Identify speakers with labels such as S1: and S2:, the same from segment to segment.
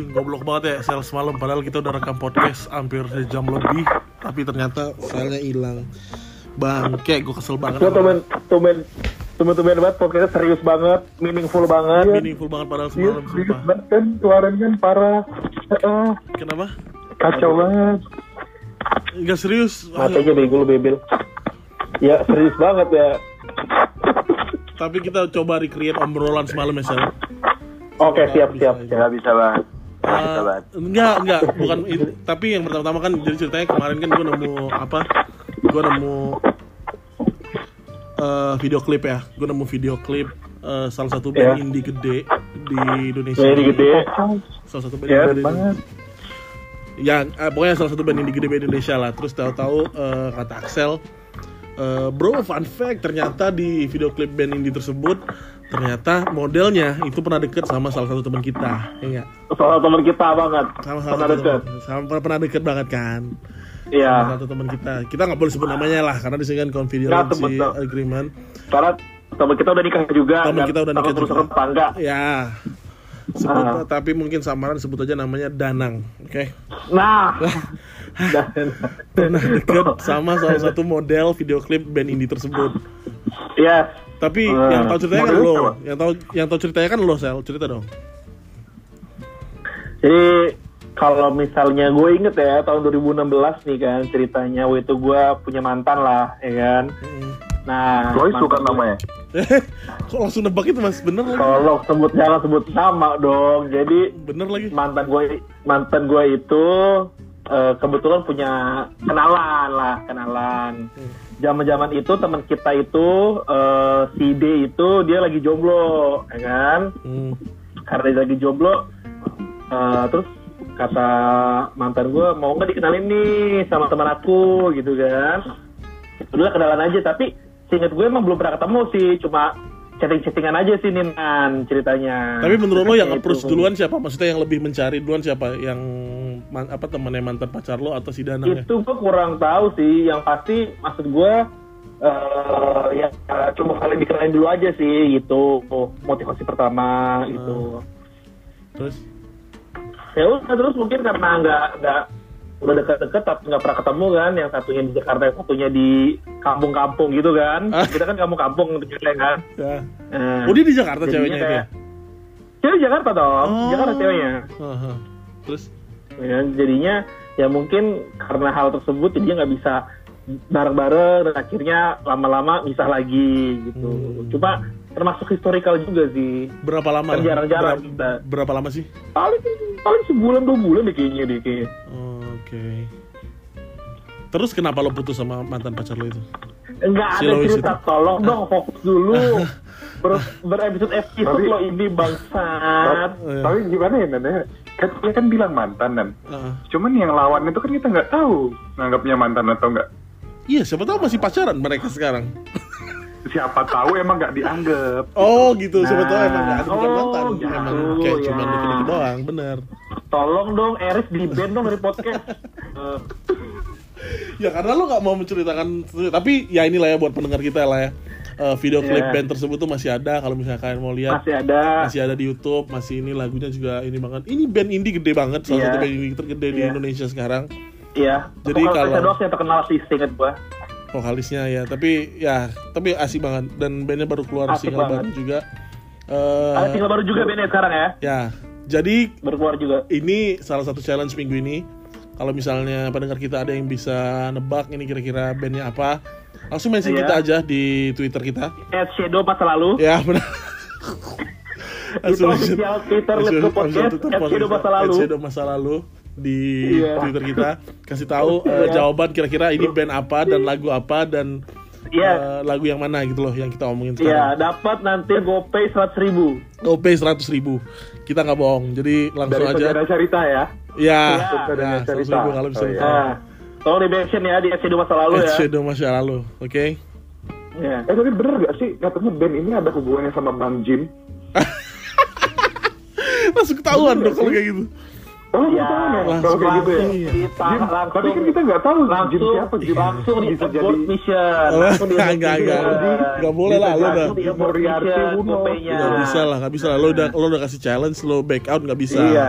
S1: Anjing goblok banget ya sel semalam padahal kita udah rekam podcast hampir sejam lebih tapi ternyata filenya hilang. Bangke, gue kesel banget.
S2: Gue tumen, tumen, tumen, tumen banget. Podcastnya serius banget, meaningful banget.
S1: Meaningful banget padahal
S2: Iya,
S1: semalam
S2: serius
S1: sumpah.
S2: banget kan kemarin kan parah.
S1: Kenapa?
S2: kacau banget.
S1: Enggak serius.
S2: Mati aja bego lu bebel. Ya serius banget ya.
S1: Tapi kita coba recreate obrolan semalam ya, Sel.
S2: Oke
S1: Bisa,
S2: siap.
S1: bisa.
S2: siap.
S3: Nggak bisa banget. Banget.
S1: enggak, enggak, bukan itu. Tapi yang pertama-tama kan jadi ceritanya kemarin kan gue nemu apa? Gue nemu eh, video klip ya. Gue nemu video klip eh, salah satu band
S2: Ya.
S1: indie gede di Indonesia.
S2: Jadi gede.
S1: Salah satu band
S2: Ya,
S1: indie gede.
S2: banget.
S1: Ya, eh, pokoknya salah satu band indie gede di Indonesia lah. Terus tahu-tahu eh, kata Axel, eh, bro, fun fact ternyata di video klip band indie tersebut ternyata modelnya itu pernah deket sama salah satu teman kita, ya nggak?
S2: Soal teman kita banget.
S1: sama
S2: Pernah
S1: salah satu
S2: deket.
S1: sama pernah deket banget kan salah
S2: Iya.
S1: satu teman kita kita nggak boleh sebut namanya lah karena di sini kan confidentiality
S2: betul.
S1: agreement
S2: Karena teman kita udah nikah juga.
S1: Teman
S2: dan
S1: kita udah nikah
S2: terus
S1: juga.
S2: tetangga.
S1: ya sebut
S2: Ah.
S1: tapi mungkin samaran sebut aja namanya Danang oke
S2: Nah. Dan-
S1: pernah deket sama salah satu model video klip band indie tersebut
S2: Iya.
S1: Tapi
S2: Ah.
S1: yang tahu ceritanya kan lo yang tahu yang tahu ceritanya kan lo sel cerita dong
S2: Jadi kalau misalnya gue inget ya tahun 2016 nih kan ceritanya waktu itu gue punya mantan lah ya kan.
S1: Mm.
S2: Nah,
S3: Roy
S2: mantan
S3: suka
S2: gue-
S3: namanya.
S1: kok langsung nebak itu mas bener lagi
S2: Tolong sebut jangan sebut nama dong. Jadi
S1: bener lagi
S2: mantan gue mantan gue itu eh, kebetulan punya kenalan lah kenalan. Zaman-zaman itu teman kita itu eh, si D itu dia lagi jomblo, ya kan?
S1: Hmm.
S2: karena dia lagi jomblo eh, terus kata mantan gue mau nggak dikenalin nih sama teman aku gitu kan udah kenalan aja tapi seinget gue emang belum pernah ketemu sih cuma chatting-chattingan aja sih Ninan ceritanya
S1: Tapi menurut lo yang
S2: Itu.
S1: approach duluan siapa? Maksudnya yang lebih mencari duluan siapa? Yang man- apa temannya mantan pacar lo atau si Danang ya?
S2: itu gue kurang tahu sih yang pasti maksud gue eh ya cuma kalian dikenalin dulu aja sih gitu motivasi pertama gitu
S1: Terus
S2: ya udah terus mungkin karena nggak nggak udah dekat-dekat tapi nggak pernah ketemu kan yang satunya di Jakarta yang satunya di kampung-kampung gitu kan
S1: Ah.
S2: kita kan kampung-kampung ceritanya kan
S1: ya.
S2: nah,
S1: Oh dia di Jakarta ceweknya itu ya?
S2: kayak- cewek Jakarta dong
S1: Oh.
S2: Jakarta ceweknya
S1: Aha. Terus
S2: ya, jadinya ya mungkin karena hal tersebut jadi nggak bisa bareng-bareng dan akhirnya lama-lama misah lagi gitu
S1: Hmm.
S2: cuma termasuk historical juga sih
S1: berapa lama?
S2: Kan jarang-jarang
S1: Berapa,
S2: kita.
S1: berapa lama sih?
S2: paling paling sebulan dua bulan deh kayaknya deh kayaknya
S1: Oh, Oke. Terus kenapa lo putus sama mantan pacar lo itu?
S2: Enggak
S1: Si
S2: ada
S1: Lois
S2: cerita,
S1: itu.
S2: tolong dong fokus dulu. Ber berepisode episode
S3: Tapi-
S2: lo ini bangsat.
S1: Iya.
S3: Tapi gimana ya Nanda? Kan dia kan bilang mantan dan
S1: Ah.
S3: cuman yang lawan itu kan kita nggak tahu nganggapnya mantan atau nggak.
S1: Iya, siapa tahu masih pacaran mereka sekarang.
S3: Siapa tahu emang nggak dianggap.
S1: Oh gitu, siapa tahu
S3: Nah.
S1: emang nggak ada
S2: Oh,
S1: mantan,
S2: gitu,
S1: emang kayak
S2: ya.
S1: cuma dikit-dikit doang, bener.
S2: Tolong dong Eris di band dong dari podcast.
S1: Ya karena lo nggak mau menceritakan, tapi ya inilah ya buat pendengar kita lah ya. Eh, video klip
S2: Iya.
S1: band tersebut tuh masih ada kalau misalnya kalian mau lihat
S2: masih ada.
S1: masih ada di YouTube, masih ini lagunya juga ini banget. Ini band indie gede banget, salah
S2: Iya.
S1: satu band indie tergede di
S2: Iya.
S1: Indonesia sekarang.
S2: Iya.
S1: Jadi
S2: Vokal
S1: kalau-
S2: Pesados yang terkenal sih seinget gua.
S1: Vokalisnya ya, tapi ya tapi asik banget dan bandnya baru keluar
S2: Asik
S1: single
S2: banget.
S1: baru juga.
S2: Ada single baru juga bandnya sekarang ya.
S1: ya, jadi
S2: Baru keluar juga.
S1: ini salah satu challenge minggu ini. Kalau misalnya pendengar kita ada yang bisa nebak ini kira-kira bandnya apa, langsung mention
S2: Iya.
S1: kita aja di Twitter kita.
S2: At Shadow masa lalu.
S1: Ya benar.
S2: Itu official Twitter Let's Go Podcast, at Shadow masa lalu.
S1: Shadow masa lalu di
S2: Iya.
S1: Twitter kita kasih tahu eh,
S2: Iya.
S1: jawaban kira-kira ini band apa dan lagu apa dan
S2: Iya.
S1: eh, lagu yang mana gitu loh yang kita omongin
S2: Iya,
S1: sekarang.
S2: dapat nanti GoPay 100 ribu.
S1: OP 100 ribu kita nggak bohong jadi langsung
S3: Dari
S1: aja
S3: saudara cerita ya.
S1: ya
S2: Iya.
S1: ya 100 ribu kalau bisa
S3: Oh, iya.
S2: Nah, tolong di mention ya di Shadow masa lalu ya.
S1: Shadow Masya lalu oke
S2: Iya.
S3: Eh tapi bener gak sih katanya band ini ada hubungannya sama Bang Jim?
S1: langsung ketahuan dong kalau kayak gitu
S3: Oh,
S4: Ya,
S3: tahu nih
S1: langsung
S3: kalau kayak gitu ya?
S1: Iya.
S4: di
S3: Jim,
S4: langsung
S3: tapi kan kita nggak tahu Jim
S4: langsung
S3: siapa Jim
S4: langsung di
S3: bisa
S4: abort
S3: jadi
S4: mission
S1: Oh,
S4: langsung di
S1: enggak,
S4: abort
S1: enggak, enggak.
S4: mission.
S1: Enggak boleh lah, lu udah.
S3: Moriarty Uno.
S1: Nggak bisa lah, nggak bisa lah. Lo udah lo udah kasih challenge, lo back out nggak bisa.
S4: Iya.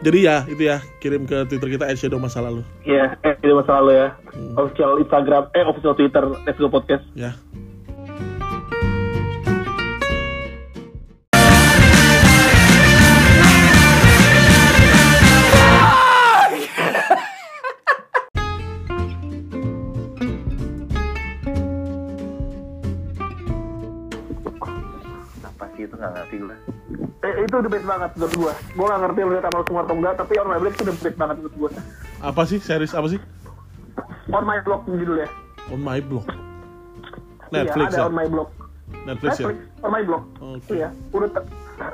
S1: Jadi ya itu ya kirim ke Twitter kita @shadow masa lalu.
S4: Iya, eh ini masa lalu ya.
S1: Hmm.
S4: Official Instagram, eh official Twitter, Let's Go Podcast.
S1: Ya.
S5: apa Itu
S4: the best banget menurut gua. Gua gak ngerti lu lihat sama semua atau enggak, tapi On My Block itu the best banget menurut gua.
S1: Apa sih series apa sih?
S4: On My Block judulnya.
S1: On My Block. Netflix
S4: iya, ada
S1: ya.
S4: On My Block.
S1: Netflix ya.
S4: Netflix, On My Block.
S1: Oke.
S4: Iya, udah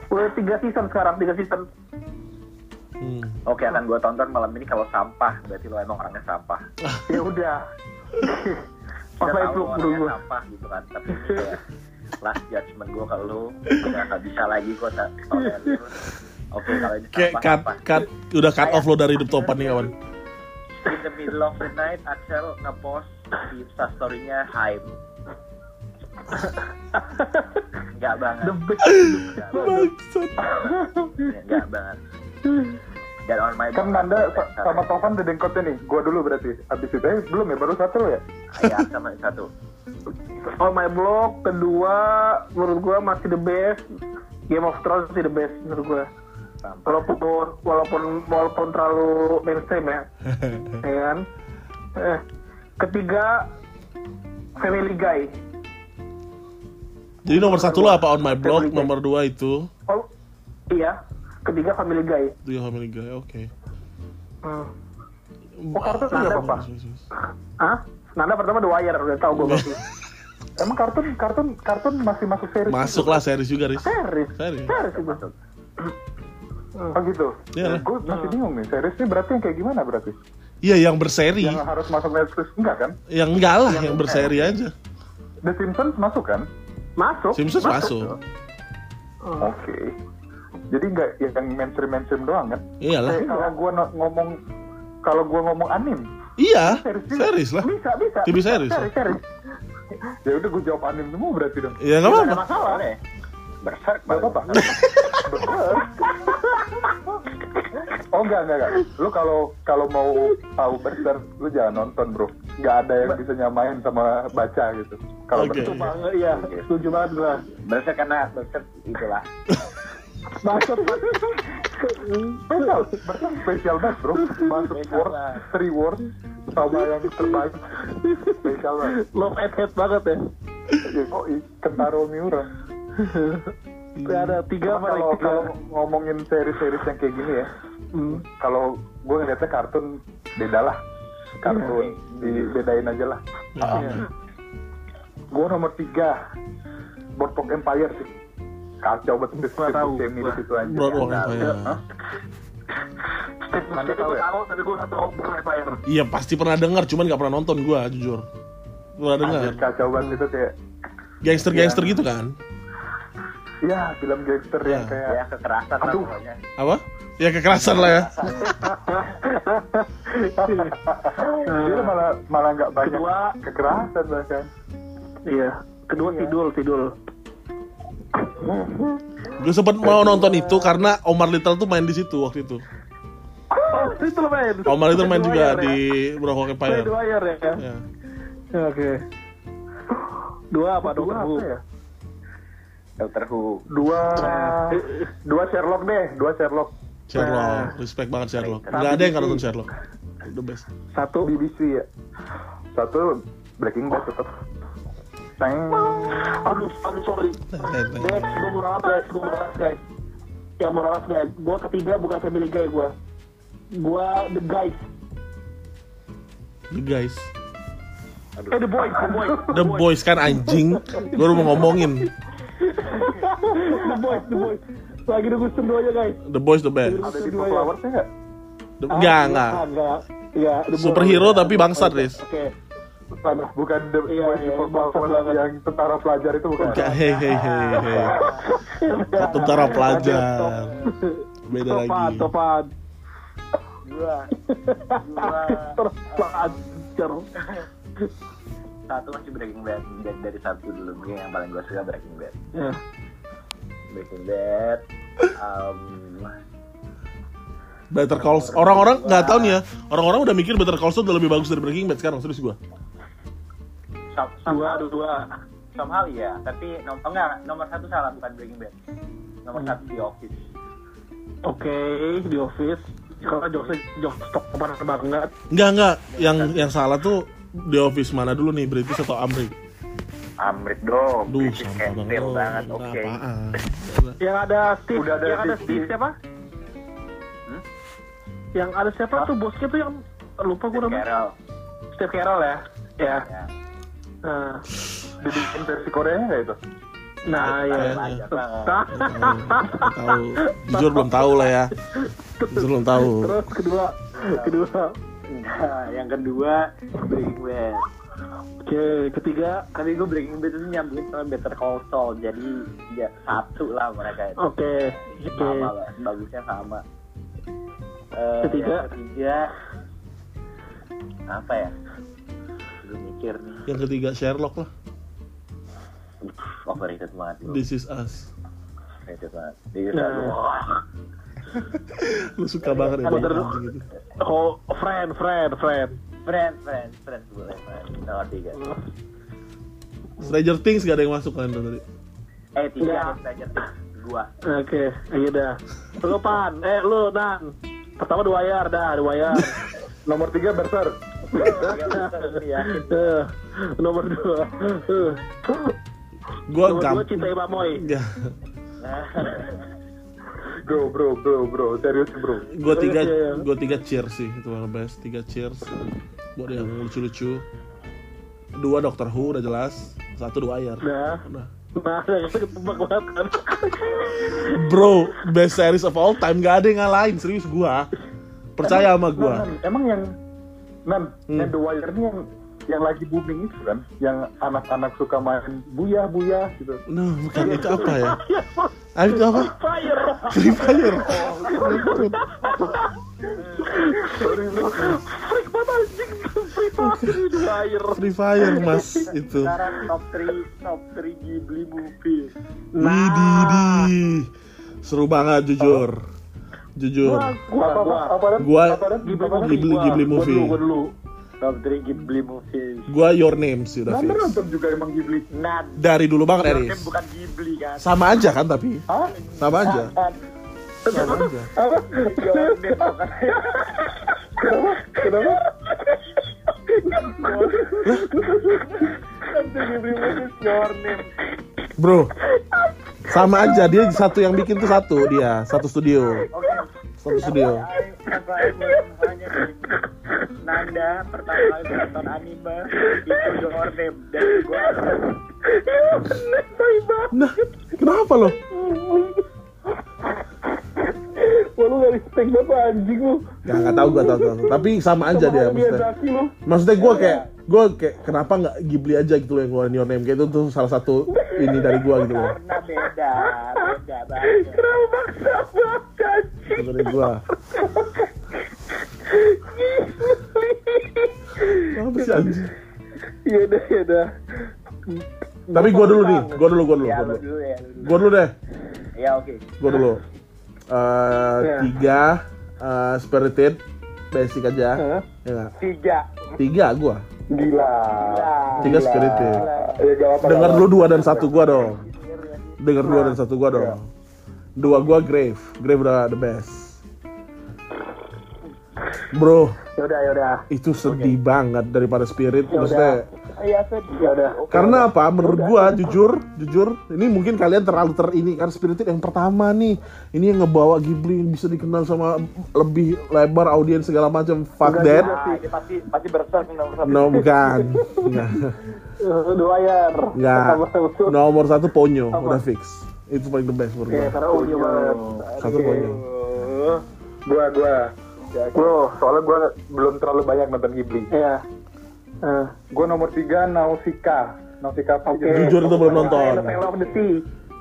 S4: udah tiga season sekarang, tiga season.
S1: Hmm.
S5: oke akan gue tonton malam ini kalau sampah berarti lo emang orangnya sampah
S4: Ya udah.
S5: Lo
S4: menurut
S5: orangnya
S4: gua.
S5: sampah gitu kan tapi ini kayak last judgment gue kalau lo udah nggak bisa lagi kok tak lu. oke kalau ini
S1: Kayak cut,
S5: sampah
S1: cut, udah cut off lo dari hidup topan nih kawan.
S5: in the middle of the night Axel ngepost di instastorynya hype Enggak banget
S4: The best.
S1: Bangsat.
S5: Enggak banget dan on my
S3: Kan Nanda sama Tovan udah dengkotnya nih. Gua dulu berarti. Abis itu eh, belum ya, baru satu ya?
S5: ya sama satu
S4: On My Block kedua menurut gua masih the best. Game of Thrones sih the best menurut gua. Walaupun walaupun walaupun terlalu mainstream ya, ya kan. Eh, ketiga Family Guy.
S1: Jadi nomor satu lo apa on my blog, nomor dua itu
S4: Oh iya, ketiga Family Guy.
S1: Dia Family Guy, oke.
S4: Hmm.
S3: Oh, kartun nggak apa-apa?
S4: Hah? Nanda pertama The Wire udah tahu gue pasti.
S3: Emang kartun kartun kartun masih masuk series?
S1: Masuk lah series juga, Riz.
S4: Series.
S1: Series.
S4: Series itu.
S3: Oh gitu.
S1: Iya lah.
S3: Gue masih bingung nih. Seriesnya berarti yang kayak gimana berarti?
S1: Iya, yang berseri.
S3: Yang harus masuk Netflix enggak kan?
S1: Yang enggak lah, yang berseri aja.
S3: The Simpsons masuk kan?
S4: Masuk.
S1: Simpsons masuk.
S4: Hmm.
S3: Oke. Jadi nggak yang mainstream mainstream doang kan?
S1: Iyalah.
S3: Eh, kalau gua no- ngomong kalau gua ngomong anim,
S1: Iya,
S3: Series
S1: series lah.
S4: Bisa, bisa.
S1: TV series.
S4: Series, series.
S3: ya udah gua jawab anim semua berarti dong.
S1: Ya nggak
S4: Nggak
S1: apa-apa.
S4: masalah.
S5: boleh berserk
S3: Gak apa-apa. oh enggak enggak enggak. Lu kalau kalau mau tahu Berserk, lu jangan nonton bro. Nggak ada yang bisa nyamain sama baca gitu. Kalau
S1: Oke.
S3: Berserk.
S4: Banget, iya. Setuju banget gue.
S5: berserk karena berserk itulah
S4: Masuk.
S3: Spesial, Berserk spesial banget bro. Masuk word, three words sama yang terbaik. Spesial banget.
S4: Love and hate banget ya.
S3: Ya, oh, Kentaro Miura.
S4: Kayak ada tiga apa
S3: kalau kalau ngomongin seri-seri yang kayak gini ya,
S4: Hmm.
S3: kalau gue ngeliatnya kartun beda lah. Kartun dibedain aja lah. Gue nomor tiga, Boardwalk Empire sih. Kacau banget itu
S4: Gua tahu,
S3: yang di situ aja.
S1: Boardwalk
S3: Nah,
S1: Empire.
S3: Hah? Nanda tahu ya?
S4: tahu, tapi gue nggak tahu Boardwalk Empire.
S1: Iya pasti pernah dengar, cuman nggak pernah nonton gua, jujur. Pernah dengar.
S3: Kacau banget itu kayak
S1: Gangster-gangster gitu kan?
S3: ya film gangster yang
S1: Ya.
S3: kayak
S5: ya kekerasan lah
S3: Aduh.
S1: Apa? Ya kekerasan lah ya.
S3: dia malah malah nggak banyak
S4: Kedua.
S3: kekerasan bahkan
S4: Iya. Kedua Tidul, Tidul.
S1: Gue sempet mau nonton itu karena Omar Little tuh main di situ waktu itu.
S4: Oh, itu lo main.
S1: Omar Little main juga di
S4: ya?
S1: Boardwalk
S4: Oh,
S1: Empire.
S4: Wire ya.
S1: Ya.
S4: Ya, Oke. Dua apa?
S3: dua
S4: Dua
S3: apa ya
S5: Doctor Who
S3: dua dua Sherlock deh dua Sherlock
S1: Sherlock, respect banget Sherlock. Nggak ada yang
S3: BBC.
S1: nonton Sherlock. The best.
S4: Satu.
S3: BBC ya satu Breaking Bad tetap.
S4: Aduh, aduh sorry. Guys, gue mau ralat guys, gue mau ralat guys. Yang mau ralat guys, gue ketiga bukan family guy gue. Gue the guys.
S1: The guys.
S4: Eh the boys, the boys.
S1: The boys kan anjing. Gue udah mau ngomongin.
S4: the boys, the boys. Lagi nunggu season 2 aja guys.
S1: The boys the best.
S3: ada di Flowers ya nggak
S1: The- Enggak, enggak.
S4: Enggak. Iya, the boys.
S1: Superhero tapi bangsat, Riz.
S4: Oke.
S3: Bukan The
S4: Iya, iya,
S3: Before
S4: bangsat
S3: Flowers
S4: banget.
S3: yang tentara pelajar itu bukan
S1: Enggak, hei hei hei hei. Tentara pelajar. beda
S4: Topan,
S1: lagi
S4: Topan.
S5: Dua. Dua.
S4: Terlanjur.
S5: Satu masih Breaking Bad. Dari, dari satu dulu. Mungkin yang paling gue suka Breaking Bad.
S4: Ya.
S5: Breaking Bad. Um,
S1: Better Call Saul. orang-orang nggak tahu nih ya orang-orang udah mikir Better Call Saul udah lebih bagus dari Breaking Bad sekarang serius gua
S5: some,
S4: Dua, dua, dua.
S5: somehow iya. Tapi nom oh, enggak, nomor satu salah bukan Breaking Bad. Nomor
S4: Hmm.
S5: satu di Office.
S4: Oke, di office. Kalau jokes jokes stok ke mana banget.
S1: nggak nggak yang yang salah tuh The Office mana dulu nih British atau Amrik
S5: Amrit dong.
S1: Duh,
S5: British
S1: sama
S5: banget. Oke.
S1: Apaan?
S4: Yang ada Steve,
S3: Udah ada
S4: yang ada
S3: di-
S4: Steve
S3: di-
S4: siapa?
S5: Hmm?
S4: Yang ada siapa tuh bosnya tuh yang lupa gue namanya. Steve Carell ya. Ya.
S5: Ya.
S4: Nah,
S3: Dibikin versi Koreanya nggak itu?
S4: nah ya.
S5: Banget.
S1: tahu jujur belum tahu lah ya jujur belum tahu
S4: Terus kedua, kedua.
S5: Nah, yang kedua Breaking Bad.
S4: Oke, ketiga.
S5: Tapi gue Breaking Bad itu nyambungin sama Better Call Saul. Jadi ya satu lah mereka itu.
S4: Oke, oke.
S5: Sama lah, bagusnya sama. Eh,
S4: Ketiga?
S5: ketiga apa ya? Mikir nih.
S1: yang ketiga Sherlock lah
S5: Overrated banget bro.
S1: This is Us
S5: Overrated banget. This is
S4: Nah.
S5: Us.
S1: Lu suka banget ya gitu.
S4: Oh, friend, friend, friend.
S5: Friend, friend, friend boleh friend. Nomor tiga.
S1: Stranger Things gak ada yang masuk kan tadi
S5: Eh tiga ada Stranger Things. Dua.
S4: Oke, ayo dah. Lu pan, eh lu nan. Pertama The Wire dah, The Wire.
S3: Nomor tiga Berserk.
S4: Eh, nomor dua. Eh,
S1: gua
S4: nomor dua
S1: gampang
S4: cinta Imam Moy.
S1: ya.
S3: Bro, bro, bro, bro, serius bro.
S1: gua tiga
S4: Iya, iya.
S1: gua tiga cheers sih itu yang best. Tiga cheers. Buat yang lucu-lucu. Dua Doctor Who udah jelas. Satu The Wire
S4: Nah,
S1: udah.
S4: Nah,
S1: bro best series of all time. Gak ada yang ngalahin serius gua. Percaya sama gua.
S3: Nan, emang yang Nan,
S1: Hmm.
S3: yang The Wire ini yang yang lagi booming itu kan, yang anak-anak suka main buyah buyah gitu.
S1: nah bukan itu apa ya ah, itu apa
S4: Fire.
S1: Free Fire
S4: Freak banget anjing. Free Fire The Wire.
S1: Free Fire mas itu
S5: sekarang top 3 top 3 Ghibli movies.
S1: Widih seru banget jujur jujur
S4: Gua,
S3: apa,
S4: gua.
S3: apa, Dan?
S1: Gua-
S3: apa?
S4: Ghibli?
S1: Ghibli
S4: gua.
S1: Ghibli
S4: Gua
S1: movie
S4: gua dulu.
S5: Top 3 Ghibli movies.
S1: gua Your Name sih udah fix
S3: nonton juga emang Ghibli.
S5: Nah,
S1: dari dulu banget
S5: Your
S1: Eris
S5: Name bukan Ghibli kan?
S1: sama aja kan tapi
S3: Hah?
S1: sama aja sama aja
S3: Apa?
S5: Your Name bukan
S3: Kenapa? Kenapa?
S5: Top 3 Ghibli movies Your Name.
S1: bro sama aja dia satu yang bikin tuh satu dia satu studio
S5: Oke.
S1: Satu studio
S5: Nanda pertama kali nonton anime itu Your Name dan gue
S1: nah kenapa lo?
S4: Wah lu gak respect banget anjing lu.
S1: ya nggak tahu gua tahu tahu. Tapi sama aja dia maksudnya. Maksudnya gua kayak gua kayak kenapa nggak Ghibli aja gitu loh yang ngeluarin Your Name? Kayak itu tuh salah satu ini dari gua gitu loh.
S5: Karena beda beda banget.
S4: Kenapa? maksa banget
S1: dari gua. Apa sih anjing?
S4: Iya dah, iya dah.
S1: tapi gua dulu nih gua dulu gua dulu
S5: ya
S1: gua
S5: lu
S1: dulu.
S5: dulu ya lu dulu.
S1: Gua dulu deh.
S5: Ya oke.
S1: Gua dulu. Eh,
S4: Ya.
S1: tiga eh, Spirited basic aja. Ya
S5: tiga.
S1: Tiga gua.
S3: Gila.
S1: tiga Spirited.
S3: Ya,
S1: dengar dulu dua dan satu gua dong. Dengar dua dan satu gua dong dua gua Grave. Grave udah the best. Bro.
S4: Yaudah, yaudah.
S1: itu sedih banget daripada Spirit maksudnya.
S5: Iya sedih
S4: Yaudah.
S1: karena apa? Menurut gua jujur jujur ini mungkin kalian terlalu ter ini kan Spirited yang pertama nih. Ini yang ngebawa Ghibli yang bisa dikenal sama lebih lebar audiens segala macam. Fuck that.
S5: Ah, ini pasti pasti berserk nomor satu.
S1: No bukan.
S4: Wire.
S1: nggak
S4: Pertama-
S1: nomor satu. Ponyo. Udah fix itu paling the best menurut
S4: Oke,
S1: gua
S4: karena audio banget.
S1: satu Ponyo
S3: Gua, gua. Bro, soalnya gua belum terlalu banyak nonton Ghibli.
S4: Iya. Eh,
S3: Gua nomor tiga Nausicaa. Nausicaa
S4: Oke.
S1: Jujur itu belum nonton.
S4: Valley of the Sea.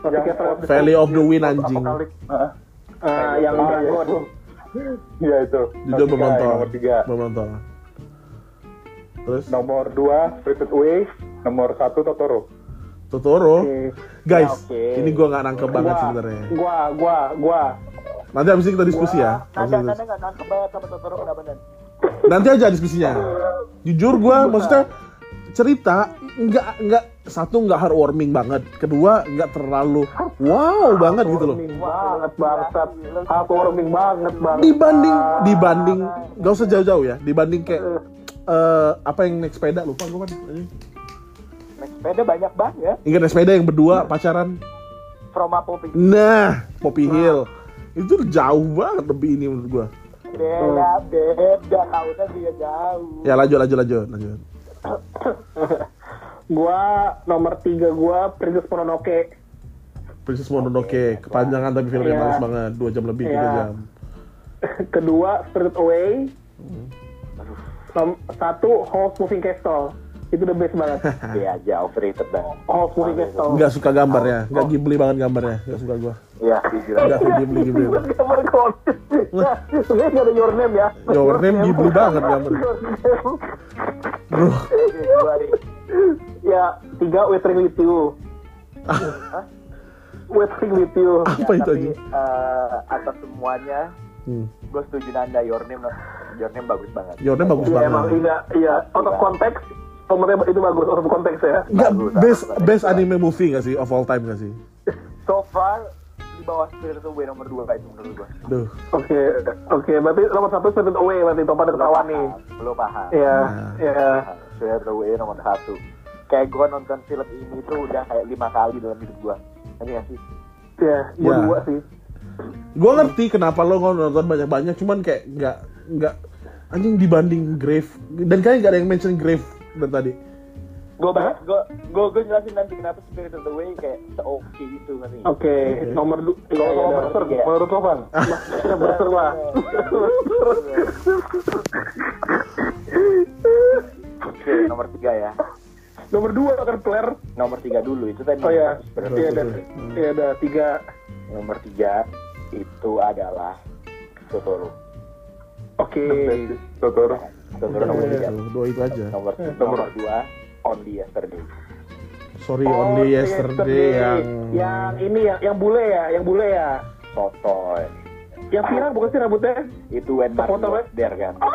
S4: Valley of the Sea.
S1: Valley of the Wind anjing.
S3: Heeh.
S4: Ah, yang
S3: iya,
S4: Dragon.
S3: itu. Iya itu.
S1: Jujur belum nonton.
S3: Nomor tiga.
S1: Belum nonton. Terus
S3: Nomor dua Spirited Away. Nomor satu Totoro.
S1: Totoro.
S4: Oke.
S1: Guys,
S5: Ya, oke.
S1: ini gua nggak nangkep banget
S4: Gua-
S1: sebenarnya.
S4: Gua, gua, gua.
S1: Nanti abis ini kita diskusi ya. Abis
S5: Nanda,
S1: ini
S5: Nanda nggak nangkep banget sama Totoro kenapa Nan?
S1: nanti aja diskusinya jujur gue maksudnya cerita nggak nggak satu nggak heartwarming banget kedua nggak terlalu wow banget gitu loh
S4: banget bangsat. Heartwarming banget bang.
S1: dibanding dibanding gak usah jauh-jauh ya dibanding kayak eh, apa yang naik sepeda lupa gue kan
S5: sepeda banyak banget.
S1: ingat naik sepeda yang berdua pacaran
S5: From Poppy.
S1: nah Poppy Hill itu jauh banget lebih ini menurut gue
S5: Beda, beda. Tahunnya dia jauh.
S1: ya lanjut lanjut lanjut lanjut
S4: Gua nomor tiga gua Princess Mononoke.
S1: Princess Mononoke kepanjangan tapi filmnya
S4: Iya.
S1: bagus banget dua jam lebih tiga
S4: Iya.
S1: jam
S4: Kedua Spirit Away. Nom- satu House Moving Castle. Itu the best banget.
S5: Iya aja overrated banget.
S4: House Moving Castle.
S1: nggak suka gambarnya nggak ghibli banget gambarnya nggak suka gue
S5: Iya,
S1: nggak suka ghibli ghibli
S4: Gambar konten. Sebenarnya nggak ada your name ya.
S1: Your name ghibli banget gambar bro
S5: gua.
S4: Ya, tiga Waiting with you. Waiting with you.
S1: apa itu
S5: Tapi
S1: aja
S5: eh, atas semuanya,
S1: hmm.
S5: gue setuju Nanda. Your name, your name bagus banget.
S1: Your name bagus
S4: Iya emang
S1: banget
S4: iya iya out of konteks nomornya itu bagus out of konteks ya.
S1: nggak
S5: Bagus,
S1: best best anime movie nggak sih of all time nggak sih
S5: So far di bawah Spirit Away nomor 2 itu menurut gue.
S1: Duh.
S4: Oke oke berarti nomor satu Spirit Away berarti topan ada ketahuan nih.
S5: Belum paham.
S4: Iya
S1: Nah.
S4: iya.
S5: Spirit Away nomor satu. Kayak gue nonton film ini tuh udah kayak lima kali dalam hidup gue. Ini gak sih?
S4: Iya gua
S1: Ya.
S4: dua sih.
S1: gue ngerti kenapa lo nonton banyak banyak cuman kayak nggak nggak anjing dibanding Grave dan kayaknya nggak ada yang mention Grave dari tadi
S5: Gue bahas, gue gue gue jelasin nanti kenapa Spirit Away kayak se-oke itu ngerti nggak?
S4: Oke nomor dua.
S3: Kalau
S4: Iya,
S3: nomor
S4: iya,
S3: berser,
S5: iya.
S3: menurut lo Van?
S4: iya, berser lah.
S5: Oke, nomor tiga ya.
S4: Nomor dua kan player.
S5: Nomor tiga dulu itu tadi.
S4: Oh ya, iya
S5: Away.
S4: ada, iya ada tiga.
S5: Nomor tiga itu adalah Totoro.
S4: Oke.
S3: Totoro.
S5: Totoro nomor tiga.
S1: Tuh, dua itu aja
S5: Nomor nomor dua Only Yesterday.
S1: sorry
S4: Oh,
S1: only yesterday yang
S4: yang ini yang yang bule ya, yang bule ya.
S5: Sotoy.
S4: Yang pirang bukan sih rambutnya?
S5: Itu when
S4: Foto,
S5: there kan.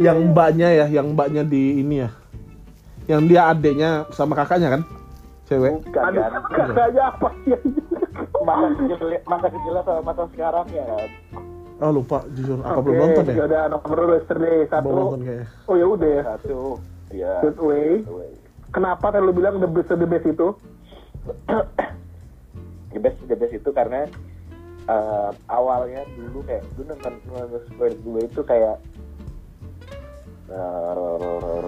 S1: yang mbaknya ya yang mbaknya di ini ya yang dia adeknya sama kakaknya kan cewek
S5: Bukan
S4: Aduh,
S5: kan.
S4: kakaknya apa sih?
S5: Masa kecil masa kecilnya sama masa sekarang ya kan.
S1: Oh lupa jujur apa
S4: Oke,
S1: belum nonton ya
S4: udah nomor dua yesterday satu.
S1: belum nonton kayaknya
S4: Oh ya udah ya.
S5: Satu. Ya.
S4: Good way. Kenapa tadi lu bilang the best the best itu?
S5: The best the best itu karena eh, awalnya dulu kayak gue nonton nonton Spirit dulu itu kayak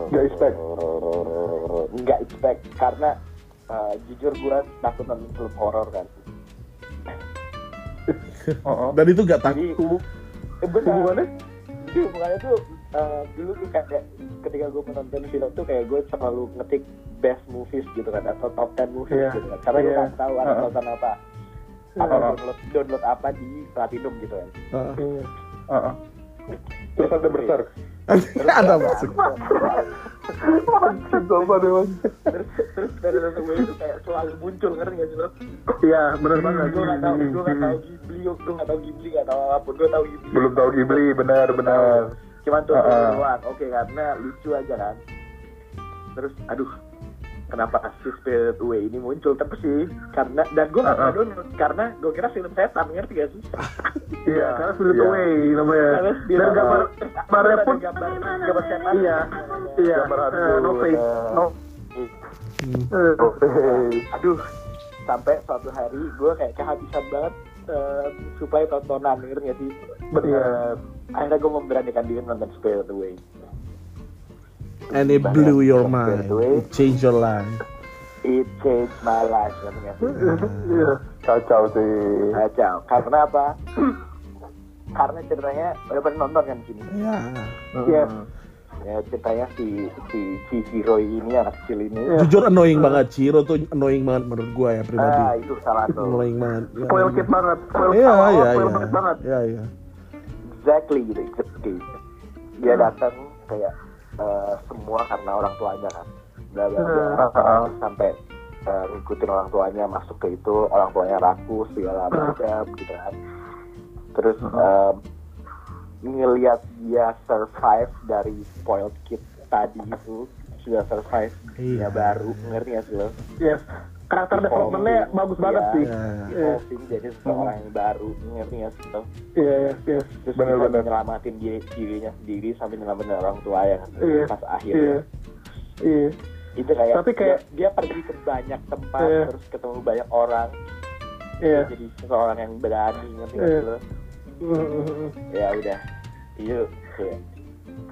S3: Nggak expect.
S5: nggak expect karena eh, jujur gue takut nonton film horor kan
S3: Oh, oh.
S1: dan itu gak tak
S5: jadi eh.
S4: Hubungannya?
S5: Jadi hubungannya tuh eh, dulu tuh kayak ketika gue menonton film tuh kayak gue selalu ngetik best movies gitu kan atau top 10 movies
S4: Iya.
S5: gitu kan karena gue
S4: Iya.
S5: nggak tahu ada
S3: Uh-uh.
S5: tonton apa atau
S3: Uh-uh.
S5: download download apa di platinum gitu kan
S1: Ah.
S3: Oh, oh. Terus ada besar.
S1: ada masuk.
S5: Terus terus dari nonton gue itu kayak selalu muncul ngerti gak sih lo
S4: Iya, benar banget.
S5: gue nggak tahu gue nggak tahu Ghibli gue nggak tahu Ghibli nggak tahu apa pun. Gue tahu Ghibli.
S3: Belum tahu Ghibli, benar, benar.
S5: cuman tuh
S3: Uh-uh.
S5: doang oke karena lucu aja kan. Terus aduh kenapa si Spirit Away ini muncul tapi sih karena dan gue nggak
S3: Uh-uh.
S5: uh download karena gue kira film setan ngerti gak sih
S4: Iya, karena Spirit
S3: Iya.
S4: Away namanya.
S5: Karena
S4: Dan gambar
S5: Away.
S4: gambarnya pun
S5: gambar gambar setan
S4: iya, iya. Eh, no face, no. Eh,
S5: aduh sampai suatu hari gue kayak kehabisan banget eh, supaya tontonan ngerti gak sih
S3: Benar.
S5: akhirnya gue memberanikan diri nonton Spirit Away
S1: and it blew your mind it changed your life
S5: it changed my life
S4: Iya.
S3: Kacau sih.
S5: kacau karena apa karena ceritanya udah pernah nonton kan sini
S1: ya
S4: Iya.
S3: Hmm.
S5: ya ceritanya si si Chihiro ini anak kecil ini
S1: Jujur annoying banget, Ciro tuh annoying banget menurut gua ya pribadi.
S5: ah itu salah tuh
S1: Annoying banget. Ya,
S4: Spoil kid banget. Spoil
S1: Iya, iya, iya.
S4: banget banget.
S1: Iya, iya.
S5: exactly gitu exactly dia datang kayak eh, semua karena orang tuanya kan bla bla bla
S3: Hmm.
S5: sampai eh, ngikutin orang tuanya masuk ke itu orang tuanya rakus segala macam gitu kan terus em, ngelihat dia survive dari spoiled kid tadi itu sudah survive
S1: Iya.
S5: ya baru ngerti gak sih lo
S4: Yes. Karakter developmentnya bagus banget
S5: Iya.
S4: sih.
S1: Iya.
S5: evolving jadi seseorang yang baru ngerti gak sih lo
S4: Iya, iya, iya.
S5: terus
S3: Bener-bener.
S5: bisa nyelamatin diri, dirinya sendiri sampai nyelamatin orang tua ya
S4: Iya.
S5: pas
S4: Iya.
S5: akhirnya
S4: Iya.
S5: itu kayak,
S4: Tapi kayak-
S5: dia, dia pergi ke banyak tempat
S4: Iya.
S5: terus ketemu banyak orang
S4: Iya.
S5: jadi seseorang yang berani ngerti gak
S4: Iya.
S5: sih lo
S4: Mm, mm, mm.
S5: ya udah itu kayak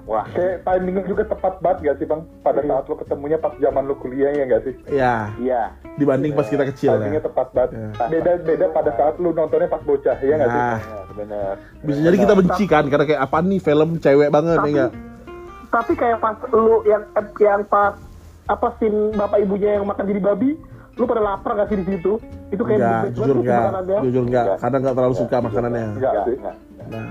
S5: wah
S3: Kayak timingnya juga tepat banget gak sih bang? Pada
S4: Iya.
S3: saat lo ketemunya pas zaman lo kuliah ya gak sih?
S1: Iya.
S5: iya
S1: Dibanding pas kita kecil
S3: timingnya
S1: ya.
S3: tepat banget.
S1: Iya.
S3: Beda beda pada saat lo nontonnya pas bocah ya gak sih?
S1: Nah,
S5: bener bener
S1: bisa jadi kita benci kan karena kayak apa nih film cewek banget ya
S4: Tapi-
S1: enggak?
S4: Tapi kayak pas lu yang yang pas apa scene bapak ibunya yang makan jadi babi, lu pada lapar gak sih di situ? Itu kayak
S1: Enggak, jujur enggak. Jujur enggak,
S5: Enggak.
S1: karena enggak terlalu suka makanannya.
S3: Enggak
S5: enggak
S3: sih.
S5: enggak
S1: Nah,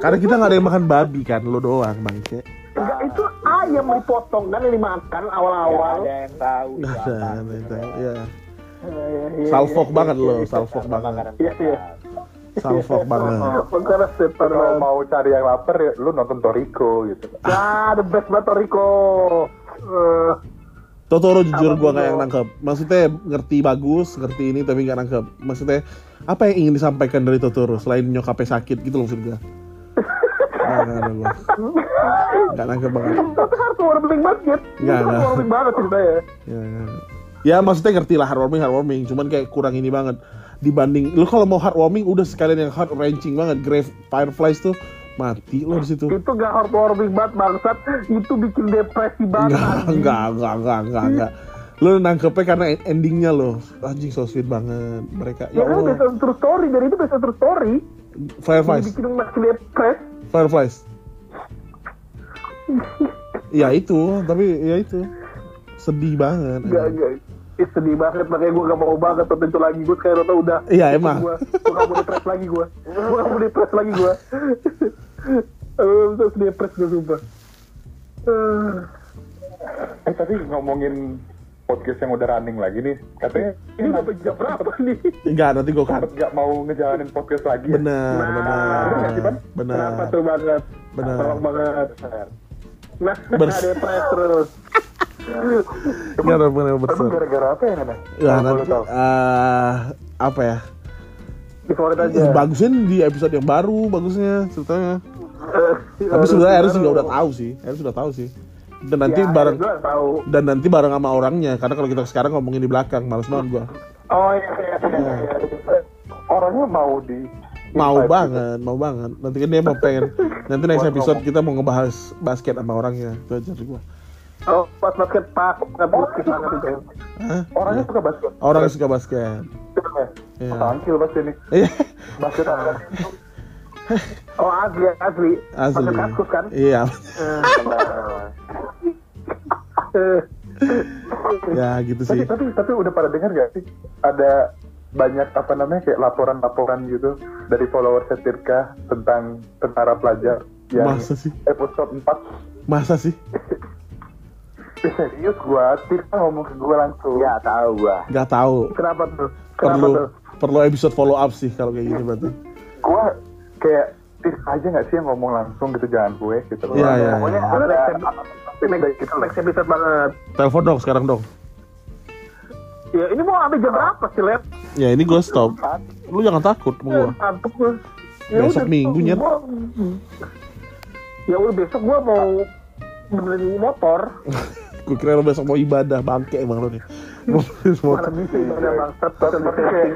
S1: karena kita nggak ada yang makan babi kan, lo doang bangke.
S4: Enggak, itu ayam dipotong yang dimakan awal-awal.
S5: ada yang tahu itu
S1: Nggak
S5: apa.
S1: ada, nggak ada, ya.
S4: Iya, iya, iya.
S1: Salfok banget lo, salfok banget.
S4: Iya, iya.
S1: Salfok banget.
S4: Makanya setan
S3: Kalau
S4: banget.
S3: mau cari yang lapar ya lo nonton Toriko gitu.
S4: Ya, the best banget Toriko. Eh,
S1: Totoro jujur
S4: tuh,
S1: nggak yang nangkep. Maksudnya ngerti bagus, ngerti ini tapi nggak nangkep. Maksudnya apa yang ingin disampaikan dari Totoro selain nyokapnya sakit gitu loh maksud gua. Nggak, nggak ada gua. Nggak nangkep banget.
S4: tapi heartwarming banget, Git. Itu
S1: nggak.
S4: heartwarming banget ceritanya.
S1: Ya, ya. ya maksudnya ngerti lah heartwarming heartwarming, cuman kayak kurang ini banget dibanding lu kalau mau heartwarming udah sekalian yang heart wrenching banget Grave Fireflies tuh mati lo di situ.
S4: Itu gak heartwarming banget, bangsat. Itu bikin depresi banget.
S1: Enggak, enggak, enggak, enggak, enggak, enggak. Lu nangkepnya karena endingnya lo Anjing so sweet banget Mereka,
S4: Ya
S1: ya
S4: kan based true story, dari itu based on true story.
S1: Fireflies
S4: Bikin makin depres.
S1: Fireflies Ya itu, tapi ya itu Sedih banget
S4: Gak, gak. Ih, sedih banget, makanya gue gak mau banget nonton itu lagi. Gue sekarang udah.
S1: Iya, emang.
S4: Gue gak mau depres lagi gue. Gue gak mau depres lagi gue. Eh, terus depres gue sumpah. Eh,
S3: Eh tapi ngomongin podcast yang udah running lagi nih, katanya
S4: ini udah jam berapa nih?
S1: Enggak, nanti gue
S3: sempet nggak mau ngejalanin podcast lagi. ya?
S1: Benar,
S4: Nah,
S1: benar? Benar
S4: Kenapa tuh banget?
S1: Benar.
S4: Tolong banget. Nah,
S1: Bers-
S4: depres terus.
S1: Benar, benar,
S3: Emang
S1: betul
S3: gara-gara apa ya Nana?
S1: Ya, nanti eh, Apa ya
S4: Di favorit aja.
S1: Bagusnya di episode yang baru Bagusnya ceritanya
S4: Eh,
S1: Tapi sebenarnya Eris juga udah tahu sih Eris udah tahu sih Dan nanti
S4: Ya,
S1: bareng
S4: tahu.
S1: Dan nanti bareng sama orangnya Karena kalau kita sekarang ngomongin di belakang Males banget gua
S4: Oh iya, iya, iya. iya.
S3: Orangnya mau di
S1: Mau
S3: invite
S1: banget, mau banget Nanti kan dia mau pengen Nanti next episode kita mau ngebahas basket sama orangnya Itu aja gua
S4: Oh, pas basket pak, nggak basket banget itu.
S3: Orangnya suka basket.
S1: Orangnya suka basket
S3: Ya.
S1: Iya.
S3: Tangkil pasti nih.
S1: Iya
S3: Basket apa?
S4: Oh asli, asli.
S1: Asli
S4: Basket kaskus kan?
S1: Iya
S4: Eh,
S1: Ya gitu
S3: tapi,
S1: sih
S3: tapi tapi udah pada dengar gak sih? Ada banyak apa namanya kayak laporan-laporan gitu dari follower Setirka tentang tentara pelajar yang
S1: Masa sih?
S3: episode 4
S1: Masa sih?
S3: Eh, serius gua Tirka ngomong ke gua langsung
S5: ya tahu gua
S1: Gak tahu
S4: kenapa tuh? Kenapa
S1: Perlu
S4: tuh?
S1: perlu episode follow up sih kalau kayak gini berarti
S3: gua kayak Tirka aja gak sih yang ngomong langsung gitu jangan gue gitu loh
S1: Iya, iya,
S3: pokoknya
S1: iya.
S3: ada
S4: Next, next episode banget.
S1: Telepon dong sekarang dong
S4: Ya ini mau sampai jam berapa sih, Lep?
S1: Ya ini gue stop Lu jangan takut sama gue
S4: Ngantuk gue.
S1: Besok minggu, Nyet.
S4: Ya udah besok gua mau benerin motor.
S1: Gue kira lu besok mau ibadah Bangke emang lu nih Mau benerin motor.
S4: Mana bisa ibadah bangsat.
S3: Tapi kayak